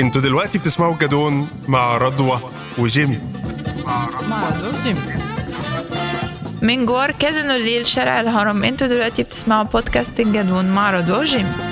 أنتوا دلوقتي بتسمعوا الجدون مع رضوى وجيمي. مع جيمي من جوار كازينو الليل شارع الهرم أنتوا دلوقتي بتسمعوا بودكاست الجدون مع رضوى وجيمي.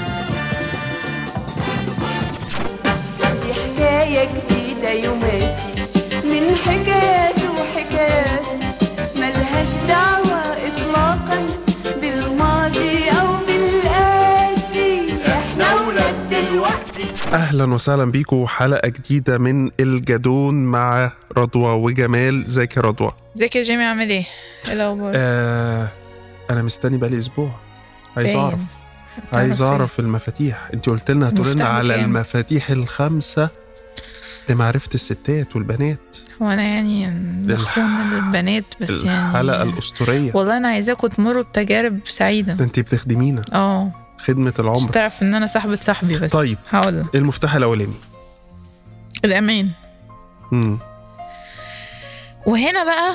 أهلا وسهلا بيكم حلقة جديدة من الجدون مع رضوى وجمال. ازيك يا رضوى؟ ازيك يا جيمي عامل إيه؟ إيه الأخبار؟ آه أنا مستني بقالي أسبوع. عايز. أعرف. عايز أعرف المفاتيح. انت قلت لنا هتقول على بكام؟ المفاتيح الخمسة لمعرفة الستات والبنات. هو أنا يعني مخونة للبنات بس الحلقة يعني الأسطورية. والله أنا عايزاكم تمروا بتجارب سعيدة. ده انت بتخدمينا. آه. خدمة مش العمر تعرف إن أنا صاحبة صاحبي بس. طيب هقول. المفتاح الأولاني. الأمان. امم وهنا بقى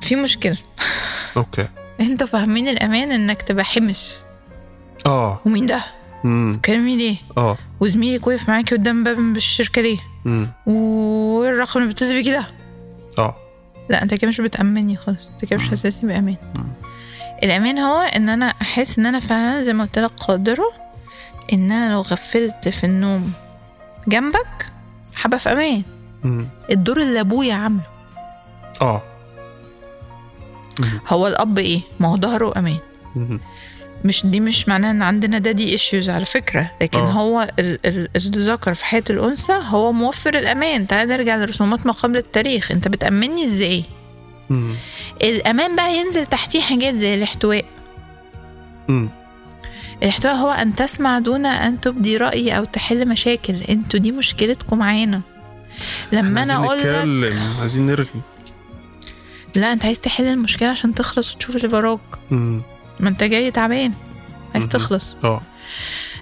في مشكلة. أوكي. أنتوا فاهمين الأمان إنك تبقى حمش. آه. ومين ده؟ امم كلمي ليه؟ آه. وزميلك وقف معاكي قدام باب الشركة ليه؟ امم والرقم اللي بتتصل بيه كده. آه. لا أنت كده مش بتأمني خالص. أنت كده مش. حاسسني بأمان. مم. الأمان هو إن أنا أحس إن أنا فعلا زي ما قلت لك قادرة إن أنا لو غفلت في النوم جنبك هبقى في أمان. الدور اللي أبويا عامله. آه. هو الأب إيه؟ ما هو ظهره أمان. مم. مش دي مش معناها إن عندنا دادي ايشوز على فكرة لكن آه. هو ال- ال- الذكر في حياة الأنثى هو موفر الأمان. تعال نرجع لرسومات ما قبل التاريخ. أنت بتامني إزاي؟ مم. الأمان بقى ينزل تحتيه حاجات زي الاحتواء مم. الاحتواء هو أن تسمع دون أن تبدي رأي أو تحل مشاكل أنتوا دي مشكلتكم معانا لما أنا عايزين أقول لك عايزين نرغي لا أنت عايز تحل المشكلة عشان تخلص وتشوف اللي وراك مم. ما أنت جاي تعبان عايز مهم. تخلص آه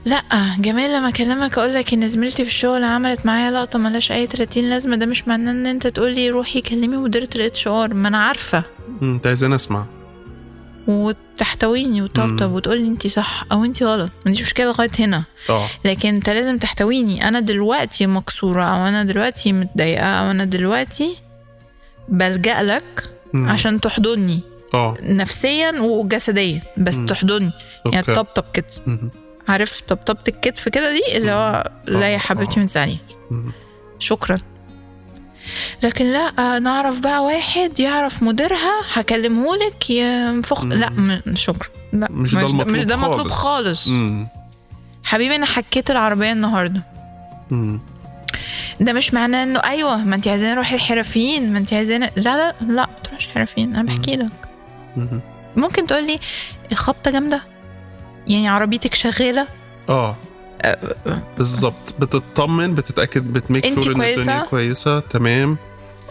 لا جمال لما أكلمك أقول لك إن زميلتي في الشغل عملت معايا لقطة ملهاش أي 30 لازمة ده مش معناه إن أنت تقولي روحي كلمي مديرة ال HR ما أنا عارفة. أنت عايزين أسمع وتحتويني وتطبطب. وتقولي انت صح أو انت غلط ما عنديش مشكلة لغاية هنا آه لكن أنت لازم تحتويني أنا دلوقتي مكسورة أو أنا دلوقتي متضايقة أو أنا دلوقتي بلجأ لك مم. عشان تحضني آه نفسيا وجسديا بس مم. تحضني يعني تطبطب كده مم. عارف طبطبة الكتف كده دي اللي هو لا يا آه، حبيبتي آه. ما تزعليش. شكرا لكن لا نعرف بقى واحد يعرف مديرها هكلمهولك ينفخ. لا شكرا لا مش ده المطلوب مش ده مطلوب خالص. خالص. حبيبي أنا حكيت العربية النهارده مم. ده مش معناه إنه أيوه ما انت عايزين نروح الحرفيين ما انت عايزين لا لا لا ما تروحش حرفيين أنا بحكي لك مم. ممكن تقول لي الخبطه جامدة يعني عربيتك شغالة؟ آه. بالظبط بتطمن بتتأكد بتميك شور إن الدنيا كويسة؟ كويسة. تمام.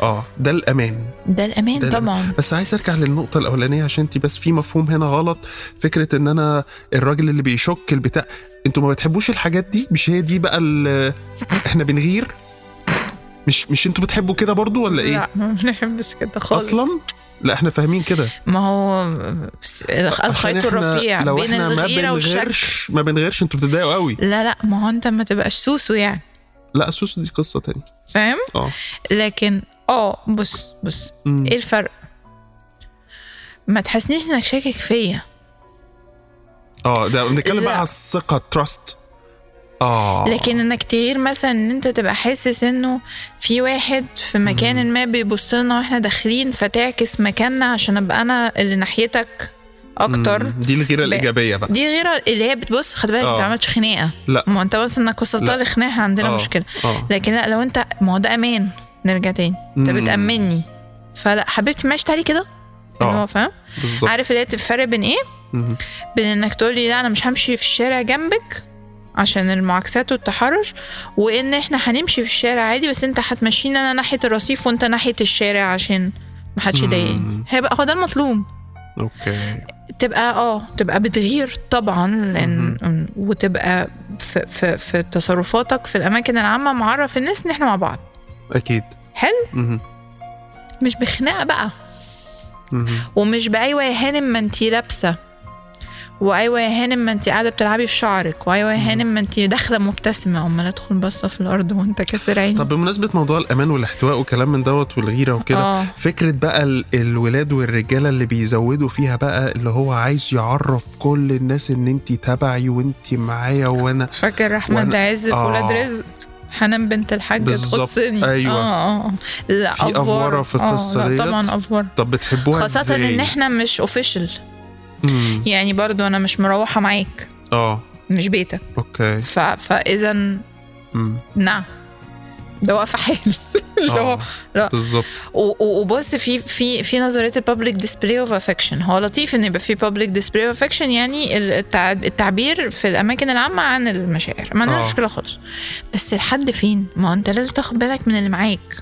آه. ده الأمان. ده الأمان ده طبعا. بس عايز أرجع للنقطة الأولانية عشان انت بس في مفهوم هنا غلط. فكرة إن أنا الراجل اللي بيشك البتاع أنتوا ما بتحبوش الحاجات دي؟ مش هي دي بقى ال- إحنا بنغير؟ مش مش أنتوا بتحبوا كده برضو ولا إيه؟ لا ما بنحبش كده خالص. أصلا؟ لا إحنا فاهمين كده. ما هو الخيط الرفيع لو بين إحنا ما الغيرة والشك. بنغيرش ما بنغيرش أنتوا بتتضايقوا قوي. لا لا ما هو انت ما تبقاش سوسو يعني. لا سوسو دي قصة تانية. فاهم؟ آه. لكن آه بص بص مم. إيه الفرق؟ ما تحسنيش انك شاكك فيا. آه ده بنتكلم. بقى على الثقة trust آه. لكن إنك تغير مثلا إن أنت تبقى حاسس إنه في واحد في مكان ما بيبص لنا وإحنا داخلين فتعكس مكاننا عشان أبقى أنا اللي ناحيتك أكتر. دي الغيرة الإيجابية بقى. دي غيرة اللي هي بتبص خد بالك آه. انت ما عملتش خناقة. لا. ما أنت بس إنك وصلت. لخناقة إحنا عندنا آه. مشكلة. آه. لكن لا لو أنت ما هو ده أمان. نرجع تاني. أنت. بتامني فلا حبيبتي ماشي تعالي كده. اللي آه هو فاهم؟ بالظبط. عارف اللي هي الفرق بين إيه. بين إنك تقولي لا أنا مش همشي في الشارع جنبك عشان المعاكسات والتحرش وإن إحنا هنمشي في الشارع عادي بس أنت هتمشيني أنا ناحية الرصيف وأنت ناحية الشارع عشان ما حدش مم. يضايقني هيبقى هو ده المطلوب. أوكي. تبقى آه تبقى بتغير طبعا لأن وتبقى في, في, في تصرفاتك في الأماكن العامة معرف الناس إن إحنا مع بعض. أكيد. حلو. مش بخناقة بقى. مهم. ومش بايوه يا هانم ما انتي لابسة. وأيوة يا هانم ما انت قاعدة بتلعبي في شعرك. وأيوة يا. هانم ما انت داخلة مبتسمة. أمال ادخل باصه في الأرض وأنت كاسر عيني. طب بمناسبة موضوع الأمان والاحتواء وكلام من دوت والغيرة وكده آه. فكرة بقى ال- الولاد والرجالة اللي بيزودوا فيها بقى اللي هو عايز يعرف كل الناس إن انت تبعي وانت معايا وأنا فاكر أحمد عز في آه. ولاد رزق؟ حنان بنت الحاج تخصني أيوة. آه آه. لا في أفورة في آه، القصة لا ديت؟ طبعا أفورة. طب بتحبوها إزاي؟ إن إحنا مش اوفيشال مم. يعني برضو أنا مش مروحة معاك آه مش بيتك okay ف... فاذا. نعم ده واقفه حال اللي هو آه. لا. بالظبط و- و- وبص في في في نظرية ال public display of affection هو لطيف إن يبقى في public display of affection يعني التع- التعبير في الأماكن العامة عن المشاعر ما عندناش آه. مشكلة خالص بس لحد فين ما هو أنت لازم تاخد بالك من اللي معاك.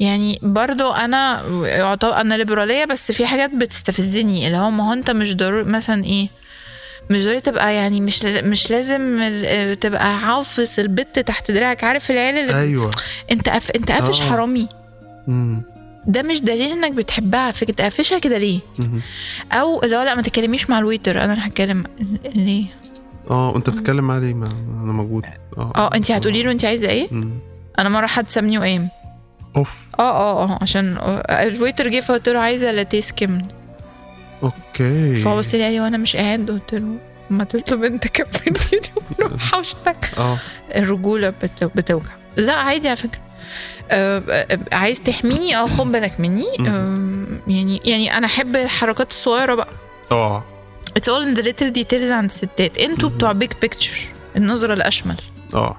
يعني برضو أنا أنا ليبرالية بس في حاجات بتستفزني اللي هو ما هو أنت مش ضروري مثلا إيه مش ضروري تبقى يعني مش مش لازم ال- تبقى عافص البت تحت دراعك عارف العيال اللي أيوه. أنت أف... أنت قافش آه. حرامي. مم. ده مش دليل إنك بتحبها فكره تقفشها كده ليه؟ مم. أو اللي هو لأ ما تتكلميش مع ال waiter أنا اللي هتكلم ليه؟ آه وانت بتتكلم مع ليه؟ ما أنا موجود. آه. آه أنت هتقولي له أنت عايزة إيه؟ مم. أنا مرة حد سابني وقام. أوف. آه آه آه عشان ال waiter جه فقلت له عايزة latte skimmed Okay. فهو بص لي قال لي وأنا مش قاعد. قلت له ما تطلب انت كملني وروح حوشتك. آه. الرجولة بت... بتوجع. لا عادي على فكرة. آه، آه، عايز تحميني؟ آه خد بالك مني. آه، يعني يعني أنا أحب الحركات الصغيرة بقى. آه. It's all in the little details عند الستات أنتوا. بتوع big picture النظرة الأشمل. آه.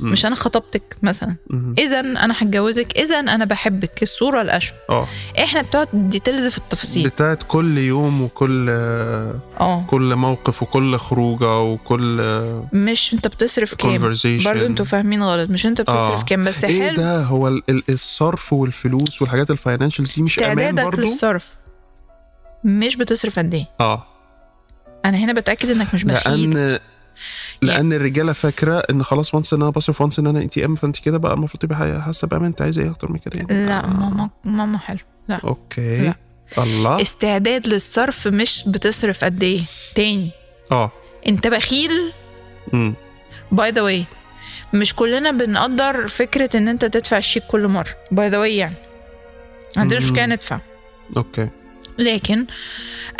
مش أنا خطبتك مثلا. اذا أنا هتجوزك اذا أنا بحبك. الصورة الاشمل آه. إحنا بتوع ال details في التفاصيل. بتاعت كل يوم وكل آه. كل موقف وكل خروجة وكل مش أنت بتصرف كام. برضه أنتوا فاهمين غلط. مش أنت بتصرف آه. كام. بس إيه حلو. ده؟ هو ال- ال- الصرف والفلوس والحاجات ال financials دي مش أمان برضو؟ للصرف. مش بتصرف قد إيه. آه. أنا هنا بتأكد إنك مش بخيل. لأن لأن الرجالة فاكرة إن خلاص وانس ان أنا بصرف وانس ان أنا انت ام فأنت كده بقى المفروض تبقى حاسة بامان أنت عايزة إيه أكتر من كده يعني؟ لا آه. ماما ماما حلو. لا. Okay. لا. الله. استعداد للصرف مش بتصرف قد إيه. تاني. آه. أنت بخيل. امم by the way مش كلنا بنقدر فكرة إن أنت تدفع الشيك كل مرة. By the way يعني. مم. مشكلة ندفع. Okay. لكن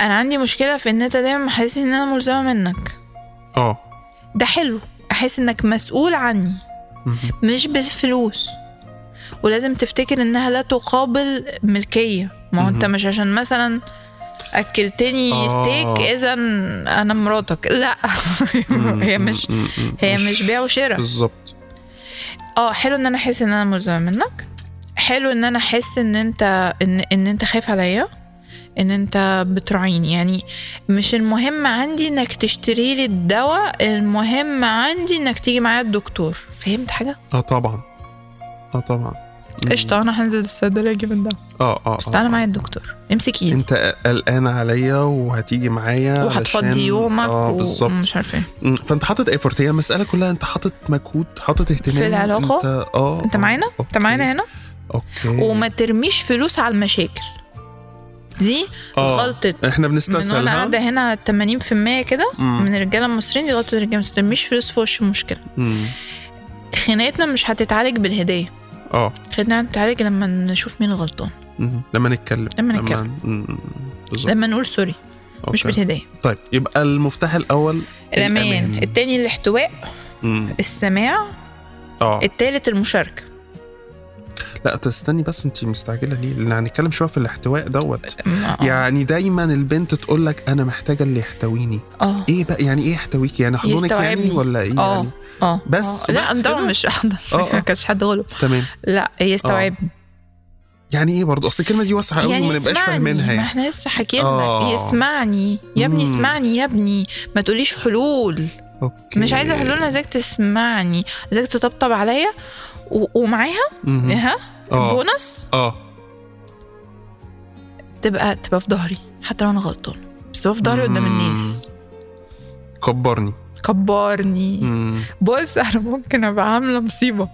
أنا عندي مشكلة في إن أنت دايما حاسس إن أنا ملزمة منك. آه. ده حلو. أحس إنك مسؤول عني. مش بالفلوس. ولازم تفتكر إنها لا تقابل ملكية. ما هو أنت. مش عشان مثلا أكلتني آه. ستيك اذا أنا مراتك. لا. هي مش هي مش بيع وشراء. بالظبط. آه حلو إن أنا أحس إن أنا ملزمة منك. حلو إن أنا أحس إن انت ان إن أنت خايف عليا. إن أنت بتراعيني. يعني مش المهم عندي إنك تشتري لي الدواء المهم عندي إنك تيجي معايا الدكتور. فهمت حاجة؟ آه طبعا. آه طبعا. قشطة أنا هنزل الصيدليه أجيب الدواء. آه آه بس آه. تعالى معايا الدكتور. امسك ايدي أنت قلقان عليا وهتيجي معايا وهتفضي يومك آه بالظبط. ومش عارفة إيه. فأنت حاطط effort هي المساله كلها أنت حاطط مجهود حاطط اهتمام. في العلاقة؟ انت آه أنت آه، معانا؟ أنت. معانا هنا؟ Okay. وما ترميش فلوس على المشاكل. دي آه، غلطة إحنا من بنستسهل وأنا ها؟ قاعدة هنا 80% كده. من الرجالة المصريين دي غلطة الرجالة ما ترميش فلوس في وش المشكلة. خناقتنا مش هتتعالج بالهدية. آه. خناقتنا هتتعالج لما نشوف مين الغلطان مم. لما نتكلم. لما نتكلم. بالظبط. لما نقول sorry مش okay. بالهدية. طيب يبقى المفتاح الأول الأمان. التاني الاحتواء مم. السماع آه. التالت المشاركة. لا تستني بس انت مستعجلة ليه؟ لأن هنتكلم شوية في الاحتواء دوت. آه. يعني دايما البنت تقول لك أنا محتاجة اللي يحتويني. آه. إيه بقى؟ يعني إيه يحتويكي؟ يعني حضنك يعني. ولا إيه آه. يعني؟ آه. بس- آه. لا طبعا؟ مش آه، آه. ما كانش حد غلب تمام. لا يستوعبني. يعني إيه برضه؟ أصل الكلمة دي واسعة قوي يعني وما نبقاش فاهمينها ما يعني إحنا لسه حكينا. آه. يسمعني يا ابني. اسمعني يا ابني. ما تقوليش حلول. أوكي. مش عايزة حلول أنا عايزاك تسمعني. عايزاك تطبطب عليا. ومعاها؟ مهم. ها؟ آه. بونص؟ آه. تبقى تبقى في ظهري حتى لو أنا غلطان. بس تبقى في ظهري قدام. الناس. كبرني. كبرني. بص أنا ممكن أبقى عاملة مصيبة.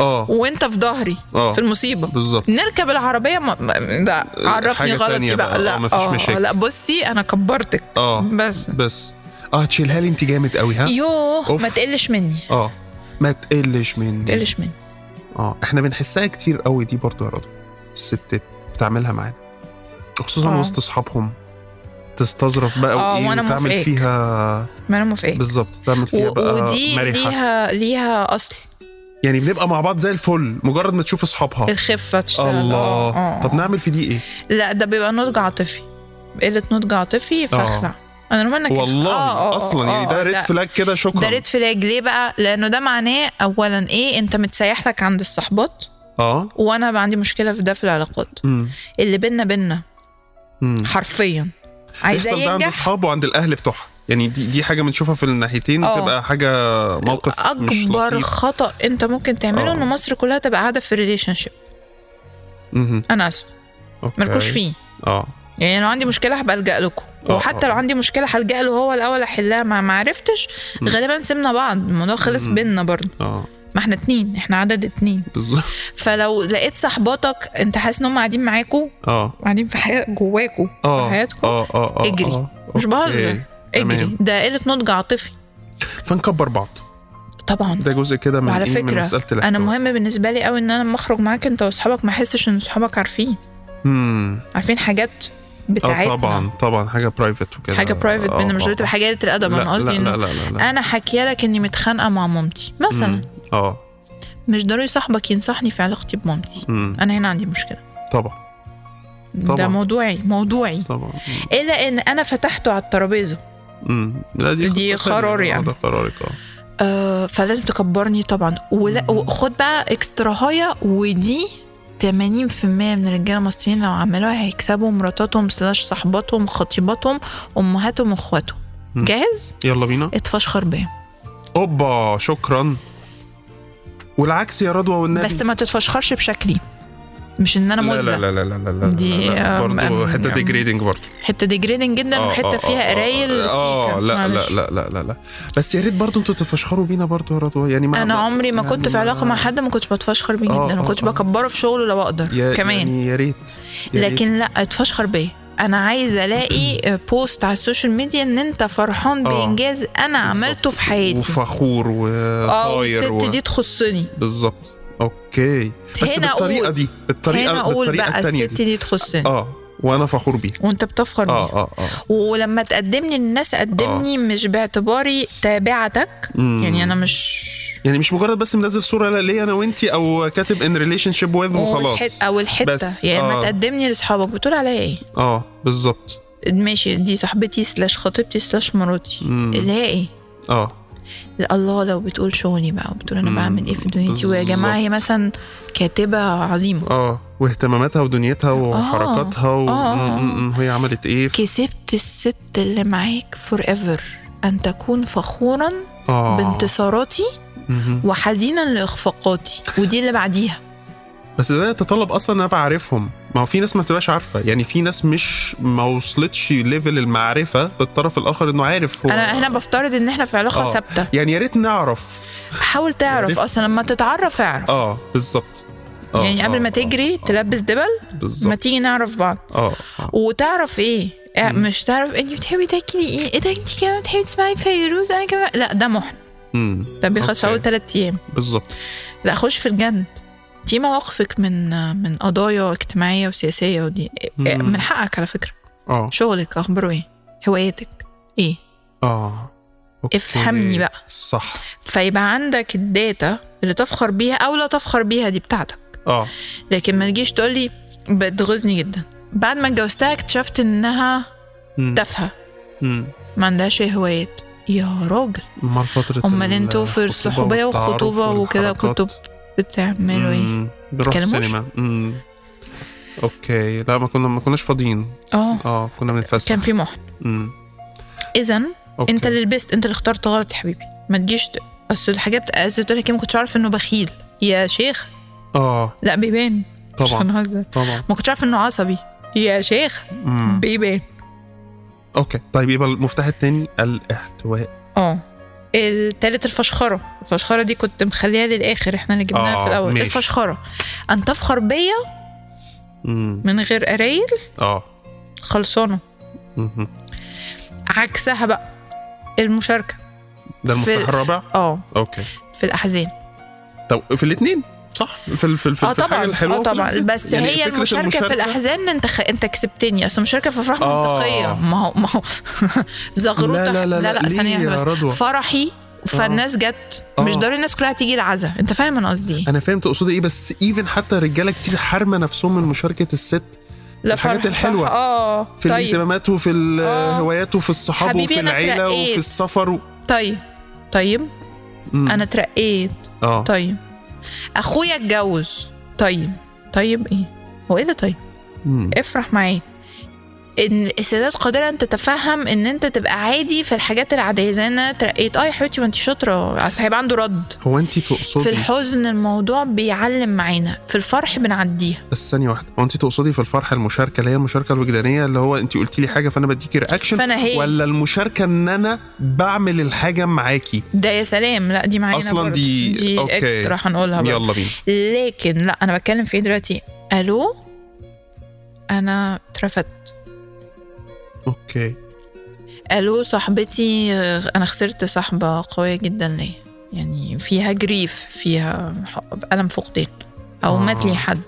آه. وأنت في ظهري آه. في المصيبة. بالظبط. نركب العربية ما ده عرفني حاجة تانية غلطي بقى. بقى. لا آه، مفيش مشاكل. لا بصي أنا كبرتك. آه. بس. بس. آه تشيلها لي أنت جامد قوي ها؟ يوه أوف. ما تقلش مني. آه. ما تقلش مني. ما تقلش مني. آه إحنا بنحسها كتير قوي دي برضو يا رضوى الستات بتعملها معانا خصوصا آه. وسط أصحابهم تستظرف بقى آه، وإيه وتعمل موافقاك. فيها ما أنا موافقه بالظبط تعمل فيها و- بقى ودي مرحه ليها ليها أصل. يعني بنبقى مع بعض زي الفل مجرد ما تشوف أصحابها. الخفة تشتغل. الله. آه، آه. طب نعمل في دي إيه؟ لا ده بيبقى نضج عاطفي. قلة نضج عاطفي فاخلع انا رومانا كده والله آه، آه، أصلا يعني آه، ده red flag كده شكرا. ده red flag ليه بقى؟ لأنه ده معناه اولا إيه؟ أنت متسيح لك عند الصحبات آه. وأنا بقى عندي مشكلة في ده في العلاقات. امم اللي بينا بينا حرفيا. عايزاه بيحصل ده عند أصحابه وعند الأهل بتوعها. يعني دي دي حاجة بنشوفها في الناحيتين آه. بتبقى حاجة موقف مش أكبر لطيف. خطأ أنت ممكن تعمله آه. ان مصر كلها تبقى قاعدة في relationship. أنا اسف. مالكوش فيه. آه. يعني لو عندي مشكلة هبقى ألجأ لكم. آه، وحتى آه. لو عندي مشكلة هلجأ له هو الأول أحلها. ما ما عرفتش. مم. غالبا سيبنا بعض. الموضوع خلص. بينا برضه. آه. ما إحنا اتنين. إحنا عدد اتنين. بالظبط. فلو لقيت صحباتك انت حاسس إن هم قاعدين معاكوا آه. قاعدين في حياة جواكوا في حياتكم آه آه آه اجري. آه. مش. بهزر. اجري. ده قلة نضج عاطفي. فنكبر بعض. طبعا. ده جزء كده من وعلى إيه؟ من فكرة مسألة أنا. مهم بالنسبة لي قوي إن أنا لما أخرج معاك أنت وأصحابك ما أحسش إن صحابك عارفين. امم عارفين حاجات؟ بتاعتنا طبعا طبعا حاجة private وكده حاجة private آه، بينا مش تبقى حاجة قله الادب لا أنا قصدي لا إنه لا لا لا, لا. أنا حكية لك إني متخانقة مع مامتي مثلا. آه مش ضروري صاحبك ينصحني في علاقتي بمامتي مم. أنا هنا عندي مشكلة طبعا ده طبعا. موضوعي موضوعي طبعا إلا إن أنا فتحته على الترابيزة مم. لا دي دي. قرار يعني. ده قرارك آه آه فلازم تكبرني طبعا ولا وخد بقى اكسترا هايا ودي 80% من الرجالة المصريين لو عملوها هيكسبوا مراتاتهم سلاش صاحباتهم خطيباتهم أمهاتهم واخواتهم. جاهز؟ يلا بينا. اتفشخر بيه أوبا شكرا. والعكس يا رضوى والنبي. بس ما تتفشخرش بشكلي. مش إن أنا مزه لا لا لا لا لا لا دي، برضه حتة. degrading برضه حتة degrading جدا وحته فيها قرايل آه. لا لا. لا لا لا لا بس يا ريت برضه أنتوا تتفشخروا بينا برضه يا رضوى يعني ما أنا عمري ما يعني كنت في علاقة مع حد ما كنتش بتفشخر بيه آه، جدا ما آه، كنتش آه. بكبره في شغله لو أقدر كمان يعني يا ريت. لكن لا اتفشخر بيه أنا عايزه ألاقي post على ال social media إن أنت فرحان آه. بإنجاز أنا. عملته في حياتي وفخور آه وطاير والست دي تخصني بالظبط okay. بس هنا بالطريقة أقول. دي بالطريقة هنا أقول بالطريقة الثانية الست دي. دي تخصني آه وأنا فخور بيها وأنت بتفخر بيها. آه آه. آه ولما تقدمني للناس قدمني مش باعتباري تابعتك. مم. يعني أنا مش يعني مش مجرد بس منزل صورة ليا أنا وأنتي أو كاتب in relationship with وخلاص. أو الحتة. بس، يعني لما آه. تقدمني لأصحابك. بتقول عليا إيه؟ آه بالظبط. ماشي دي صاحبتي slash خطيبتي slash مراتي. اللي هي إيه؟ آه. الله لو بتقول شغلي بقى وبتقول أنا. بعمل إيه في دنيتي ويا جماعة هي. مثلا كاتبة عظيمة آه واهتماماتها ودنيتها وحركاتها و... آه. وهي عملت إيه. كسبت الست اللي معاك forever أن تكون فخورا آه بانتصاراتي. وحزينا لإخفاقاتي ودي اللي بعديها بس ده يتطلب أصلا إن أنا أبقى عارفهم. ما هو في ناس ما تبقاش عارفة. يعني في ناس مش ما وصلتش level المعرفة بالطرف الآخر إنه عارف هو. أنا هنا بفترض إن إحنا في علاقة آه. ثابتة. يعني يا ريت نعرف. حاول تعرف عرفت. أصلا. لما تتعرف اعرف. آه بالظبط. آه، يعني قبل آه، ما آه، تجري آه، تلبس دبل ما بالظبط. تيجي نعرف بعض. آه آه. وتعرف إيه؟ مم. مش تعرف انت بتحبي تاكلي إيه؟ إيه ده انت كمان بتحبي تسمعي فيروز؟ أنا كمان. لا ده محن. ده بيخلص. أول ثلاث أيام. بالظبط. لا خش في الجد دي مواقفك من من قضايا اجتماعية وسياسية ودي مم. من حقك على فكرة آه شغلك اخباره إيه هواياتك إيه آه okay. افهمني بقى. صح فيبقى عندك ال data اللي تفخر بيها أو لا تفخر بيها دي بتاعتك آه لكن ما تجيش تقول لي بتغيظني جدا بعد ما اتجوزتها اكتشفت إنها. تافهة. ما عندهاش هوايات يا راجل أمال فترة أمال أنتوا في الصحوبية والخطوبة وكده. كنتوا بتعملوا إيه. بنروح؟ السينما. مم. أوكي. لا ما كنا ما كناش فاضيين. آه. آه كنا بنتفسح. كان في محن. اذا. أنت اللي لبست أنت اللي اخترت غلط يا حبيبي. ما تجيش أصل الحاجات بتبقى تقول لك إيه، ما كنتش عارف إنه بخيل. يا شيخ. آه. لا بيبان. مش طبعا. هنهزر طبعا. ما كنتش عارف إنه عصبي. يا شيخ. مم. بيبان. okay. طيب يبقى المفتاح التاني الإحتواء. آه. التالت الفشخرة. الفشخرة دي كنت مخليها للآخر إحنا اللي جبناها آه، في الأول. ماشي. الفشخرة. أن تفخر بيا. من غير قرايل؟ آه. خلصانة. مهم. عكسها بقى. المشاركة. ده المفتاح الرابع؟ آه. okay. في الأحزان. طب في الاثنين صح. في ال- في, في الحاجة طبعا الحلوة وفي طبعا. بس يعني هي المشاركة في الأحزان أنت خ... أنت كسبتني. أصل المشاركة في الأفراح آه. منطقية. ما هو ما هو زغروطة لا لا لا, لا, لا واحدة يا بس؟ فرحي فالناس جت. مش آه. ضروري الناس كلها تيجي العزا أنت فاهم أنا قصدي إيه؟ أنا فاهم تقصدي إيه بس ايفن حتى رجالة كتير حارمة نفسهم من مشاركة الست لا الحاجات. فرح- آه. في طيب. الاهتمامات وفي الهوايات وفي الصحاب وفي العيلة. وفي السفر و... طيب. طيب. مم. أنا اترقيت. آه. طيب. أخويا اتجوز. طيب. طيب إيه؟ هو إيه ده طيب؟ مم. افرح معاه إن السيدات قادره أن تتفهم إن أنت تبقى عادي في الحاجات العادية زي إن أنا اترقيت آه يا حبيبتي ما انت شاطرة أصل هيبقى عنده رد هو انت في تقصدي الحزن الموضوع بيعلم معانا في الفرح بنعديها بس ثانية واحدة هو انت تقصدي في الفرحه المشاركة اللي هي المشاركة الوجدانية اللي هو انت قلتي لي حاجة فأنا بديكي رياكشن فأنا هي. ولا المشاركة إن أنا بعمل الحاجة معاكي ده يا سلام لا دي معانا أصلاً برضه. دي- دي okay. extra هنقولها برضه. يلا بينا لكن لا أنا بتكلم في إيه دلوقتي ألو أنا اترفدت okay. ألو صاحبتي آه، أنا خسرت صاحبة قوية جدا ليا يعني فيها grief فيها ألم فقدان أو آه. مات لي حد.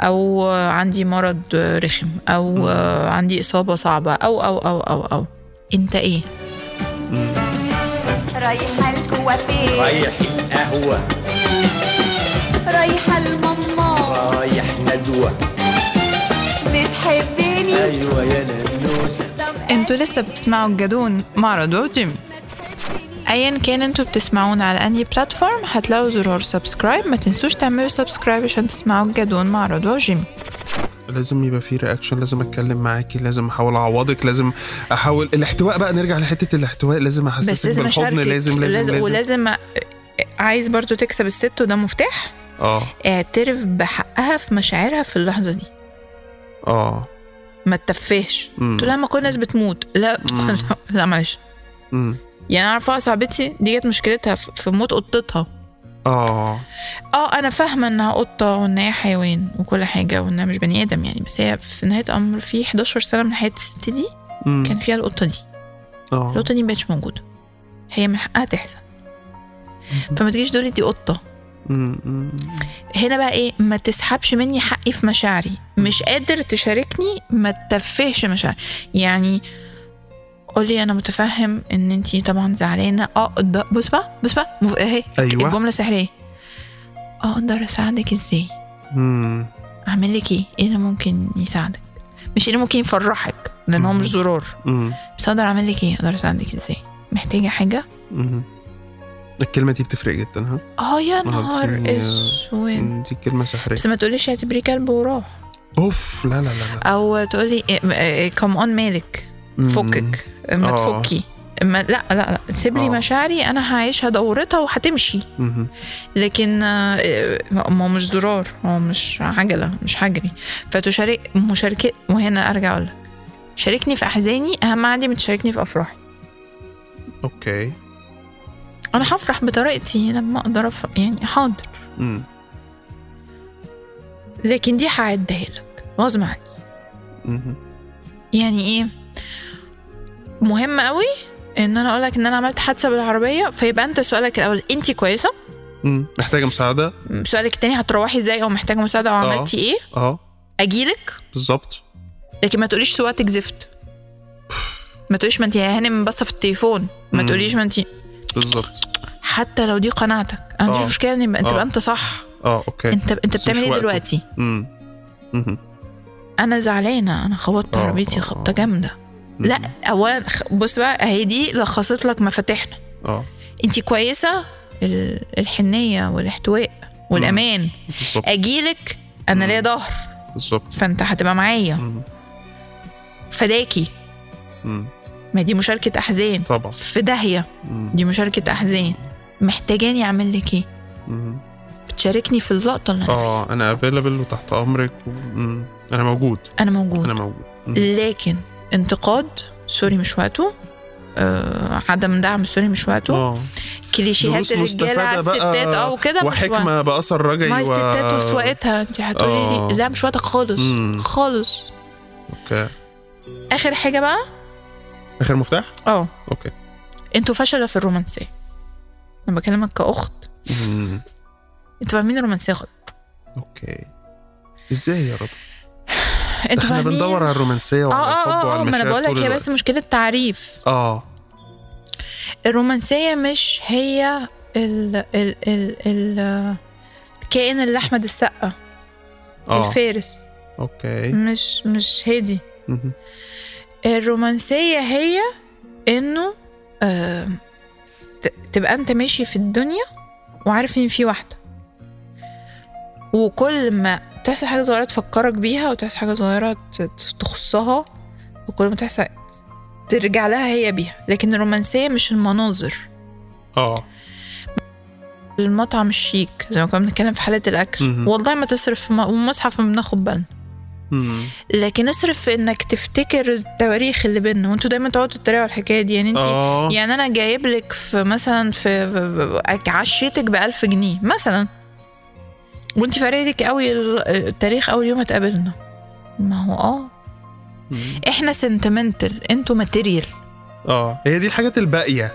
أو عندي مرض رخم. أو آه، عندي إصابة صعبة. أو أو أو أو أو. أنت إيه؟ مم. رايحة الكوافير رايح القهوة. رايحة الماما رايح ندوة. بتحبني؟ أيوة يا طب أنتوا لسه بتسمعوا الجدون مع رضوى وجيمي ايا كان أنتوا بتسمعونا على أنهي platform هتلاقوا زرار subscribe ما تنسوش تعملوا subscribe عشان تسمعوا الجدون مع رضوى وجيمي لازم يبقى في رياكشن لازم أتكلم معاكي لازم أحاول أعوضك لازم أحاول الاحتواء بقى نرجع لحتة الاحتواء لازم أحسسك لازم بالحضن أشاركك لازم لازم لازم, ولازم أ- عايز برضو تكسب الست وده مفتاح؟ آه. اعترف بحقها في مشاعرها في اللحظة دي. آه. ما تتفهش. تقول لها ما كل الناس بتموت. لا. لا, لا معلش. يعني أنا عارفه صاحبتي دي كانت مشكلتها في موت قطتها. آه. آه أنا فاهمة إنها قطة وإن هي حيوان وكل حاجة وانها مش بني آدم يعني بس هي في نهاية الأمر في 11 سنة من حياة الست دي مم. كان فيها القطة دي. آه. القطة دي مبقتش موجودة. هي من حقها تحزن فما تجيش تقولي دي قطة. هنا بقى إيه؟ ما تسحبش مني حقي في مشاعري. مش قادر تشاركني ما تتفهش مشاعري. يعني قولي أنا متفهم إن أنتي طبعا زعلانة. آه بص بقى بص بقى. أهي. أيوه. الجملة سحرية. آه أقدر أساعدك إزاي؟ مم. أعمل لك إيه؟ إيه اللي ممكن يساعدك؟ مش إيه اللي ممكن يفرحك لأن هو مش زرار. بس أقدر أعمل لك إيه؟ أقدر أساعدك إزاي؟ محتاجة حاجة؟ مم. الكلمة دي بتفرق جدا ها؟ آه يا نهار اسود دي كلمة سحرية. بس ما تقوليش اعتبريه كلب وراح أوف لا لا لا لا. أو تقولي كم اون مالك. مم. فكك. ما آه. تفكي. ما لا لا لا. سيب لي آه. مشاعري أنا هعيشها دورتها وهتمشي. لكن آه، ما هو مش زرار. هو مش عجلة مش هجري فتشارك مشاركه وهنا أرجع أقول لك شاركني في أحزاني أهم عندي من تشاركني في أفراحي. okay. أنا هفرح بطريقتي لما أقدر أف... يعني حاضر. لكن دي هعدها لك غصب عني. مم. يعني إيه؟ مهم قوي إن أنا أقول لك إن أنا عملت حادثة بالعربية فيبقى أنت سؤالك الأول انت كويسة؟ مم. محتاجة مساعدة؟ سؤالك التاني هتروحي إزاي أو محتاجة مساعدة أو آه. عملتي إيه؟ آه. أجيلك؟ بالظبط. لكن ما تقوليش سواقتك زفت. ما تقوليش ما انت يا هانم باصة في التليفون. ما. تقوليش ما انت بالظبط. حتى لو دي قناعتك. أنا ما عنديش آه. مشكلة ان أنت آه. تبقى أنت صح. آه أوكي. انت أنت بتعمل إيه. دلوقتي؟ مم. مم. أنا زعلانة. أنا خبطت آه، عربيتي. خبطة. جامدة. لا اولا بص بقى أهي دي لخصت لك مفاتيحنا. آه. أنت كويسة؟ ال- الحنية والاحتواء والأمان. بالظبط. اجيلك أنا. ليا ظهر. بالظبط. فأنت هتبقى معايا. فداكي. ما دي مشاركة أحزان. طبعا. في داهية. مم. دي مشاركة أحزان. محتاجاني أعمل لك مم. بتشاركني في اللقطة اللي أنا فيها. آه أنا available وتحت أمرك و... مم. أنا موجود. أنا موجود. أنا موجود. مم. لكن انتقاد sorry مش وقته. آه عدم دعم sorry مش وقته. آه. كليشيهات الرجالة على الستات. آه وكده. وحكمة بأثر رجعي ما و... الستات وسواقتها. انت هتقولي آه. لي لا مش وقتك خالص. مم. خالص. okay. آخر حاجة بقى. آخر مفتاح؟ آه. أوكي. أنتوا فشلة في الرومانسية. أنا بكلمك كأخت. أنتوا فاهمين الرومانسية غلط أوكي. إزاي يا رب؟ أنتوا إحنا فاهمين؟ بندور على الرومانسية آه وعلى الحب آه آه وعلى ما أنا المشاعر بقول لك هي. بس مشكلة تعريف. آه. الرومانسية مش هي ال ال ال ال كائن اللي أحمد السقا. آه. الفارس. أوكي. مش مش هادي. الرومانسية هي إنه آه تبقى أنت ماشي في الدنيا وعارف إن في واحدة. وكل ما تحصل حاجة صغيرة تفكرك بيها وتحصل حاجة صغيرة تخصها وكل ما تحصل ترجع لها هي بيها. لكن الرومانسية مش المناظر. آه. المطعم الشيك زي ما كنا بنتكلم في حالة الأكل. والله ما تصرف ومصحف ما بناخد بالنا. لكن اصرف في انك تفتكر التواريخ اللي بينا وانتوا دايما تقعدوا تتريقوا على الحكاية دي. يعني انت آه. يعني أنا جايب لك في مثلا في عشيتك ب 1000 جنيه مثلا. وانت فارق لك قوي ال- التاريخ أول يوم اتقابلنا ما هو آه. إحنا sentimental أنتوا material آه. هي دي الحاجات الباقية.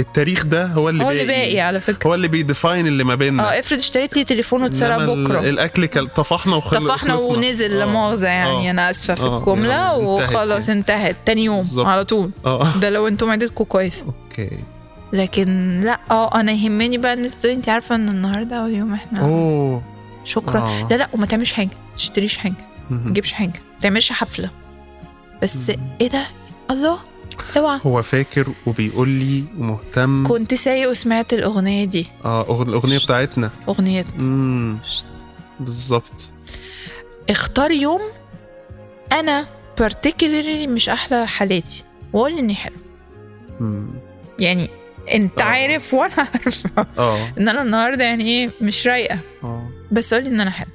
التاريخ ده هو اللي هو اللي باقي على فكرة. هو اللي بي define اللي ما بيننا. آه افرض اشتريت لي تليفون واتسرق بكرة. الأكل كل... طفحنا وخلص طفحنا ونزل لا مؤاخذه يعني آه. أنا آسفة في آه، الجملة يعني وخلاص يعني. انتهت. تاني يوم بالظبط. على طول. آه. ده لو أنتوا معدتكم كويس. أوكي. لكن لا آه أنا يهمني بقى الناس تقول انت عارفة إن النهارده أول يوم إحنا أوه. شكرا. آه. لا لا وما تعملش حاجة. ما تشتريش حاجة. ما. تجيبش حاجة. ما تعملش حفلة. بس. إيه ده؟ الله! اوعى. هو فاكر وبيقول لي ومهتم. كنت سايق وسمعت الأغنية دي. آه الأغنية بتاعتنا. أغنية. امم بالظبط. اختار يوم أنا particularly مش أحلى حالاتي. وقول إني حلو. مم. يعني أنت آه. عارف وأنا عارفة. آه. إن أنا النهارده يعني إيه مش رايقة. آه. بس قول إن أنا حلو.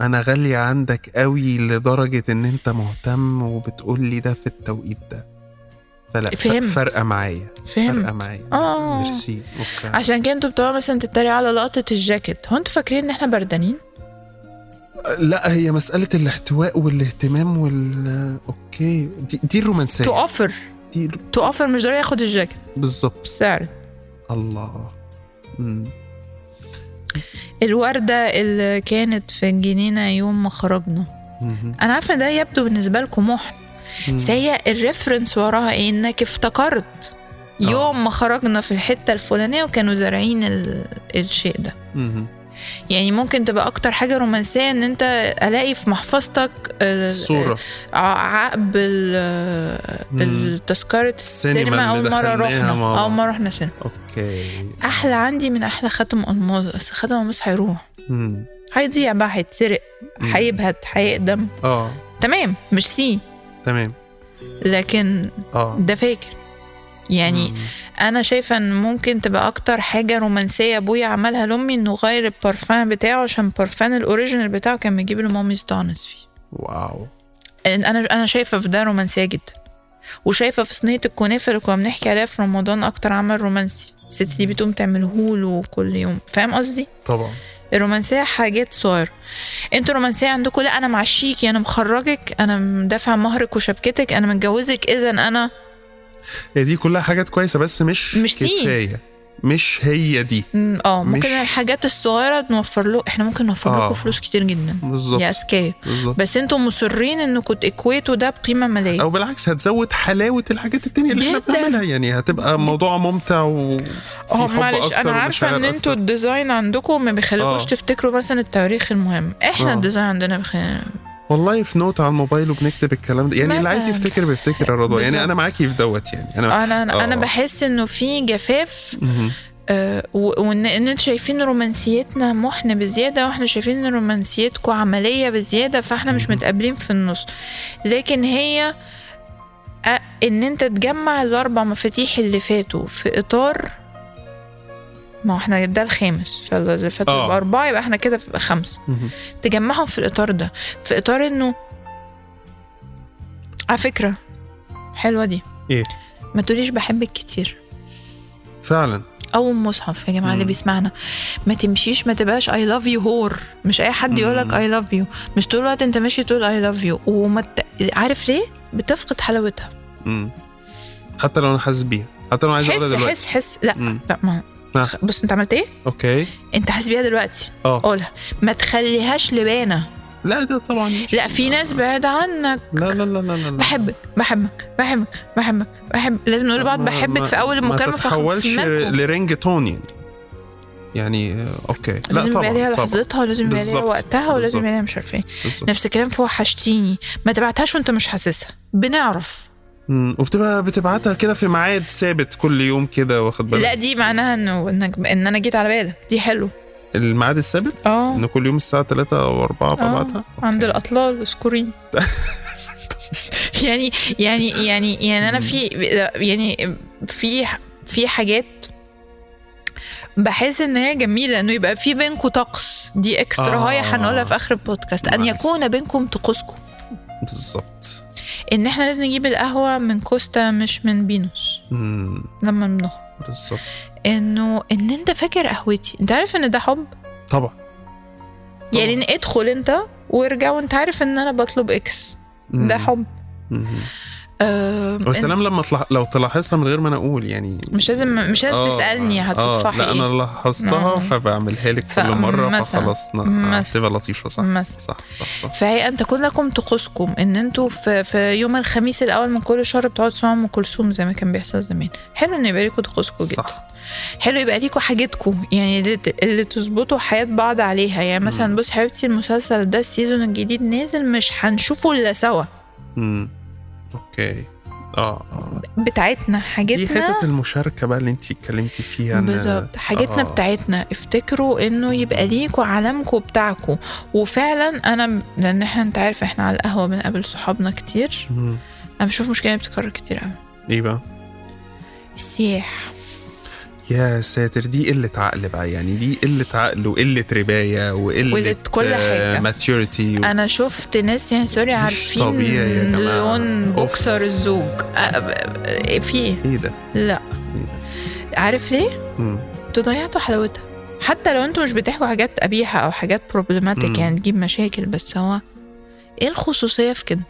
أنا غالية عندك قوي لدرجة إن أنت مهتم وبتقول لي ده في التوقيت ده. فلا فهمت. فارقة معايا فارقة معايا. آه. merci okay عشان كده أنتوا بتقعدوا مثلا تتريقوا على لقطة الجاكيت. هو أنتوا فاكرين إن إحنا بردانين؟ لا هي مسألة الاحتواء والاهتمام وال okay. دي, دي الرومانسية. too over دي too over مش ضروري ياخد الجاكيت. بالظبط. بالسعر الله. مم. الوردة اللي كانت في الجنينة يوم ما خرجنا. أنا عارفة ده يبدو بالنسبة لكم محن. بس هي ال reference وراها إيه إنك افتكرت آه. يوم ما خرجنا في الحتة الفلانية وكانوا زارعين ال... الشيء ده. يعني ممكن تبقى أكتر حاجة رومانسية إن أنت ألاقي في محفظتك ال- الصورة. ع- عقب ال- مم. التذكرة السينما مرة دخلناها رحنا. أول مرة رحنا سينما. okay. أحلى عندي من أحلى خاتم ألماظ بس خاتم ألماظ هيروح. هيضيع بقى هيتسرق. هيبهت هيقدم. آه. تمام مش سي تمام. لكن آه. ده فاكر. يعني مم. أنا شايفة إن ممكن تبقى أكتر حاجة رومانسية أبويا عملها لأمي إنه غير البارفان بتاعه عشان البارفان ال original بتاعه كان بيجيب لمامي ستانس فيه. wow. أنا أنا شايفة في ده رومانسية جدا. وشايفة في صينية الكنافة اللي كنا بنحكي عليها في رمضان أكتر عمل رومانسي. الست دي بتقوم تعملهوله كل يوم. فاهم قصدي؟ طبعا. الرومانسية حاجات صغيرة. أنتوا رومانسية عندكم؟ لا أنا معشيكي أنا مخرجك أنا مدافع مهرك وشبكتك أنا متجوزك اذا أنا هي دي كلها حاجات كويسة بس مش مش سي. كفاية مش هي دي آه ممكن مش- الحاجات الصغيرة نوفر له إحنا ممكن نوفر آه. لكم فلوس كتير جدا بالظبط يا أذكياء بس أنتوا مصرين إنكم تكويتوا ده بقيمة مالية أو بالعكس هتزود حلاوة الحاجات التانية اللي إحنا. بنعملها يعني هتبقى موضوع ممتع وفي آه معلش أنا عارفة إن أنتوا. ال design عندكم ما بيخليكوش آه. تفتكروا مثلا التواريخ المهم إحنا آه. ال design عندنا بيخلي... والله في note على الموبايل وبنكتب الكلام ده يعني اللي عايز مثلاً. يفتكر بيفتكر يا رضوى يعني. أنا معاكي في دوت يعني أنا أنا أنا, أنا آه. بحس إنه في جفاف. آه، وان إن أنتوا شايفين رومانسيتنا محن بزيادة وإحنا شايفين إن رومانسيتكم عملية بزيادة فإحنا مش. متقابلين في النص لكن هي إن أنت تجمع الأربع مفاتيح اللي فاتوا في إطار ما إحنا ده الخامس فاللي فاتوا آه. يبقى اربعه يبقى إحنا كده في خمسة. مهم. تجمعهم في الإطار ده في إطار إنه على فكرة حلوة دي. إيه؟ ما تقوليش بحبك كتير فعلا. أو مصحف يا جماعة اللي. بيسمعنا ما تمشيش ما تبقاش I love you whore مش أي حد يقول لك. I love you مش طول الوقت أنت ماشي تقول I love you وما ت... عارف ليه؟ بتفقد حلاوتها. مم. حتى لو أنا حاسس بيها. حتى لو عايز أقولها دلوقتي حس حس. لا مم. لا ما آه. بص انت عملت إيه؟ okay. انت حاسس بيها دلوقتي؟ آه. قولها. ما تخليهاش لبانة. لا ده طبعا. لا في ناس بعيد عنك. لا لا لا لا لا بحبك بحبك بحبك بحبك بحب لازم نقول لبعض بحبك في أول المكالمة ما تتحولش. لرينج تون يعني. يعني آه، okay. لا لازم طبعا طبعا. لحظتها ولازم يبقى ليها. وقتها ولازم. يبقى مش عارفة إيه. نفس الكلام في وحشتيني ما تبعتهاش وأنت مش حاسسها. بنعرف. وبتبقى بتبعتها كده في ميعاد ثابت كل يوم كده واخد بالك؟ لا دي معناها إنه إنك إن أنا جيت على بالك دي حلو. الميعاد الثابت؟ آه. إن كل يوم الساعة 3 أو 4 ببعتها؟ آه، عند الأطلال اسكورين يعني يعني يعني يعني أنا في يعني في في حاجات بحس إن هي جميلة إنه يبقى في بينكم طقس. دي extra آه. هاي هنقولها في آخر البودكاست. أن. يكون بينكم طقوسكم بالظبط. إن إحنا لازم نجيب القهوة من كوستا مش من بينوس. مم. لما بنخرج. بالظبط. إنه إن أنت فاكر قهوتي. أنت عارف إن ده حب؟ طبعا. يعني ادخل أنت وارجع وأنت عارف إن أنا بطلب X مم. ده حب. مم. آه والسلام لما تلاح... لو تلاحظها من غير ما أنا أقول يعني مش لازم مش لازم آه، تسألني آه، هتطفحي لا أنا لاحظتها آه. فبعملها لك كل مرة. فخلاص ن- آه، مثلاً. تبقى لطيفة صح مثلا. صح صح صح فهي ان تكون لكم طقوسكم إن أنتوا في, في يوم الخميس الأول من كل شهر بتقعدوا تسمعوا أم كلثوم زي ما كان بيحصل زمان حلو إن يبقى لكم طقوسكم جدا صح حلو يبقى ليكوا حاجتكم يعني اللي, اللي تظبطوا حياة بعض عليها يعني مثلا. بص حبيبتي المسلسل ده السيزون الجديد نازل مش هنشوفه إلا سوا. Okay. آه آه بتاعتنا دي حاجتنا حتة المشاركة بقى اللي انت اتكلمتي فيها بالظبط. حاجتنا آه. بتاعتنا افتكروا إنه يبقى ليكوا علامكم بتاعكم وفعلا أنا لأن إحنا أنت عارف إحنا على القهوة بنقابل صحابنا كتير. مم. أنا بشوف مشكلة بتتكرر كتير قوي إيه بقى؟ السياح. يا ساتر دي قلة عقل بقى يعني دي قلة عقل وقلة رباية وقلة قلة كل حاجة. maturity أنا شفت ناس يعني sorry عارفين طبيعي يا جماعة. لون. بوكسر الزوج أ- في إيه إيه ده؟ لا ده؟ عارف ليه. أنتوا ضيعتوا حلاوتها حتى لو أنتوا مش بتحكوا حاجات قبيحة أو حاجات problematic. يعني تجيب مشاكل بس هو إيه الخصوصية في كده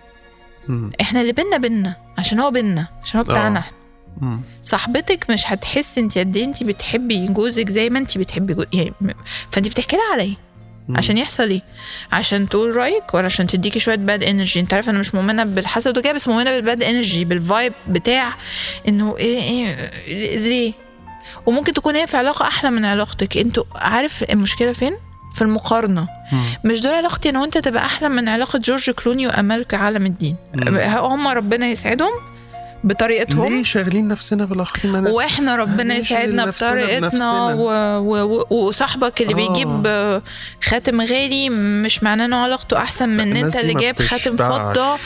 مم. إحنا اللي بينا بينا عشان هو بينا عشان هو بتاعنا آه. إحنا مم. صاحبتك مش هتحس انت قد إيه انت بتحبي جوزك زي ما انت بتحبي جوزك يعني فانت بتحكي لها مم. عشان يحصل إيه عشان تقول رأيك ولا عشان تديكي شوية bad energy انت عارف أنا مش مؤمنة بالحسد وكده بس مؤمنة بال bad energy بال vibe بتاع انه إيه إيه ليه وممكن تكون هي في علاقة أحلى من علاقتك أنتوا عارف المشكلة فين في المقارنة مم. مش دول علاقتي أنا وأنت تبقى أحلى من علاقة جورج كلوني وأمل علم الدين. هم ربنا يسعدهم بطريقتهم ليه شاغلين نفسنا بالآخرين أنا- وإحنا ربنا يسعدنا بطريقتنا. و... و... وصاحبك اللي آه. بيجيب خاتم غالي مش معناه إنه علاقته أحسن من ان إنت اللي جايب خاتم. فضة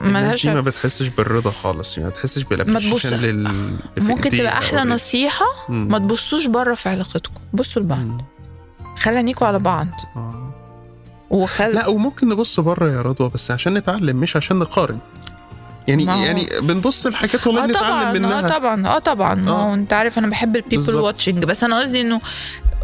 ملهاش ما بتحسش بالرضا خالص يعني ما تحسش بالابريشيشن تبص- لل ممكن تبقى أحلى. نصيحة مم. ما تبصوش بره في علاقتكم بصوا لبعض عينيكوا على بعض آه. وخل لا وممكن نبص بره يا رضوى بس عشان نتعلم مش عشان نقارن يعني يعني بنبص الحاجات والله آه نتعلم طبعا منها. آه طبعا آه طبعا. ما هو آه. أنت عارف أنا بحب ال people watching بس أنا قصدي إنه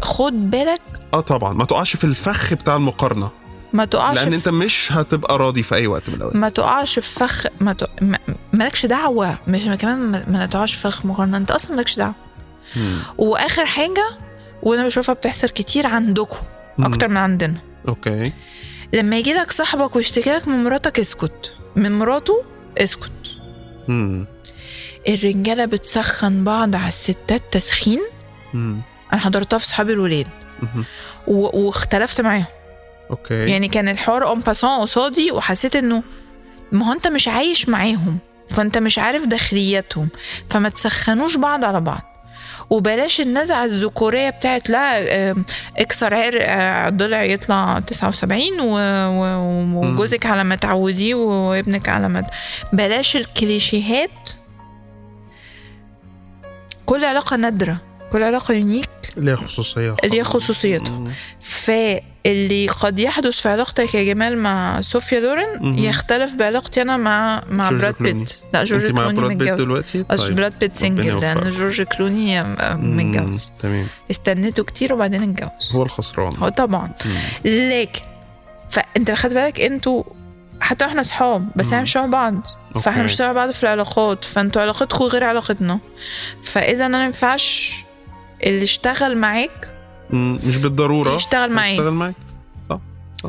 خد بالك آه طبعا. ما تقعش في الفخ بتاع المقارنة. ما تقعش لأن أنت مش هتبقى راضي في أي وقت من الأوقات. ما تقعش في فخ ما ت... ما... مالكش دعوة. مش ما كمان ما, تقعش في فخ مقارنة. أنت أصلا مالكش دعوة. مم. وآخر حاجة وأنا بشوفها بتحصل كتير عندكم. أكتر من عندنا. أوكي. لما يجي لك صاحبك ويشتكي لك من مراتك اسكت. من مراته اسكت مم. الرجالة بتسخن بعض على الستات تسخين مم. أنا حضرتها في صحابي الولاد. واختلفت معاهم أوكي يعني كان الحوار en passant قصادي وحسيت إنه ما هو أنت مش عايش معاهم فأنت مش عارف داخلياتهم فما تسخنوش بعض على بعض وبلاش النزعة الذكورية بتاعت لا اكسر عرق آه، ضلع يطلع 79 و- و- وجوزك على ما تعوديه وابنك على ما بلاش الكليشيهات. كل علاقة نادرة كل علاقة unique ليها خصوصيه ليها خصوصيتها. ف اللي قد يحدث في علاقتك يا جمال مع صوفيا لورين مهم. يختلف بعلاقتي أنا مع مع براد كلوني. بيت لا جورج انت مع كلوني براد بيت دلوقتي طيب. براد بيت single لأن. جورج كلوني متجوز تمام استنيته كتير وبعدين اتجوز هو الخسران هو طبعا مم. لكن فأنت خد بالك أنتوا حتى إحنا صحاب بس إحنا. مش شبه بعض فاحنا أوكي. مش شبه بعض في العلاقات فانتوا علاقتكم غير علاقتنا فإذا أنا ما ينفعش اللي اشتغل معاك مش بالضرورة. يشتغل معاك. يشتغل معاك.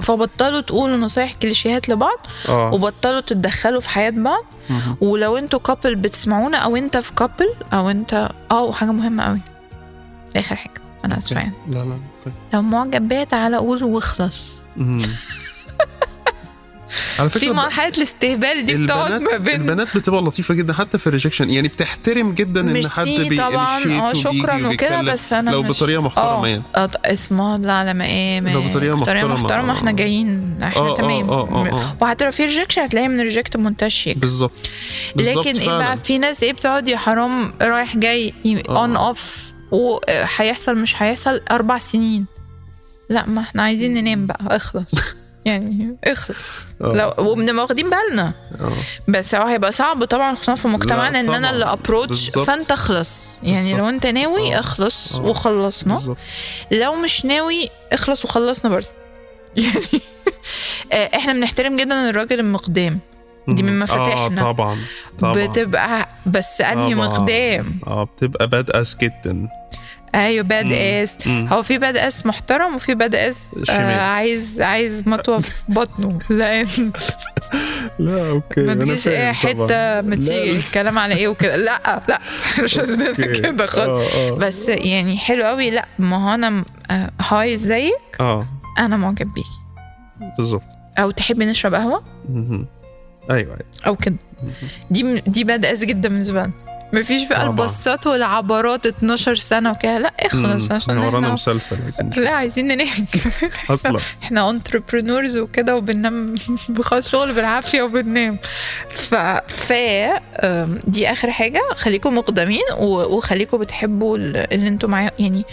فبطلوا تقولوا نصايح كليشيهات لبعض آه. وبطلوا تتدخلوا في حياة بعض. مهم. ولو أنتوا couple بتسمعونا أو انت في couple أو انت آه وحاجة مهمة قوي آخر حاجة. أنا آسفة يعني. لا لا لو معجب بيا تعالى قول واخلص. على فكرة في مرحلة الاستهبال دي بتقعد ما البنات بين البنات بتبقى لطيفة جدا حتى في ال rejection. يعني بتحترم جدا إن حد بي طبعا. آه شكرا وكده بس أنا لو بطريقة محترمة يعني. آه ط- اسمه لا على مقام لو بطريقة محترمة. محترمة إحنا جايين إحنا آه، آه، تمام. آه، آه، آه. وحتى لو في rejection هتلاقي من reject منتهى الشيك بالظبط لكن إيه. بقى؟ في ناس إيه بتقعد يا حرام رايح جاي آه. on off وهيحصل مش هيحصل أربع سنين. لا ما إحنا عايزين ننام بقى اخلص. يعني اخلص آه. لو وبنبقى واخدين بالنا آه. بس هو هيبقى صعب طبعا خصوصا في مجتمعنا ان. أنا اللي approach. فأنت اخلص يعني بالظبط. لو أنت ناوي آه. اخلص آه. وخلصنا بالظبط لو مش ناوي اخلص وخلصنا برضه يعني إحنا بنحترم جدا الراجل المقدام دي من. مفاتيحنا. آه طبعا طبعا بتبقى بس أنهي. مقدام آه بتبقى badass جدا أيوه badass. هو في badass محترم وفي badass. آه عايز عايز مطوة في بطنه. لا. لا أوكي. ما تجيش إيه. حتة ما تيجي. الكلام على إيه وكده. لا لا. مش قصدنا أوكي. كده خالص. آه آه. بس يعني حلو قوي لا ما هو أنا آه، hi ازيك. آه. أنا معجب بيكي بالظبط. أو تحبي نشرب قهوة. أيوه أيوه. أو كده. دي دي badass جدا بالنسبة لنا. مفيش بقى. البصات والعبارات 12 سنة وكده لا اخلص. عشان إحنا ورانا إحنا مسلسل عايزين. لا عايزين ننام أصلا إحنا entrepreneurs وكده وبننام بخلص شغل بالعافية وبننام ف ف دي آخر حاجة خليكم مقدامين وخليكم بتحبوا ال- اللي أنتوا معاه يعني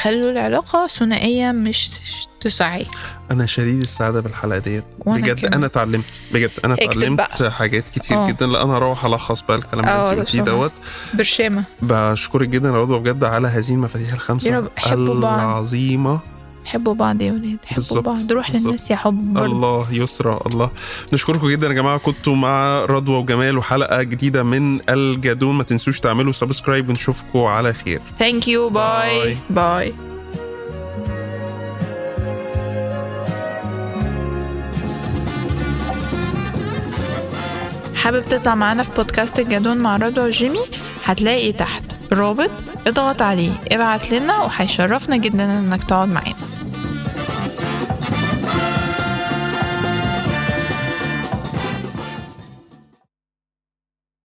خلوا العلاقة ثنائية مش تسعيه أنا شديد السعادة بالحلقة ديت. بجد كمان. أنا اتعلمت. بجد أنا اتعلمت حاجات كتير آه. جدا. لا أنا هروح ألخص بقى الكلام اللي آه، انت قلتيه. دوت. برشامة. بشكرك جدا يا رضوى بجد على هذه المفاتيح الخمسة. رب، حبوا بعض. العظيمة. حبوا بعض يا ولاد حبوا بالظبط، بعض. روح بالظبط. للناس يا حب برضه الله يسرى الله. نشكركم جدا يا جماعة. كنتوا مع رضوى وجمال وحلقة جديدة من الجدون ما تنسوش تعملوا سبسكرايب ونشوفكم على خير. thank you bye bye حابب تطلع معانا في بودكاست الجدون مع رضوى وجيمي؟ هتلاقي تحت. رابط اضغط عليه ابعت لنا وهيشرفنا جدا إنك تقعد معانا.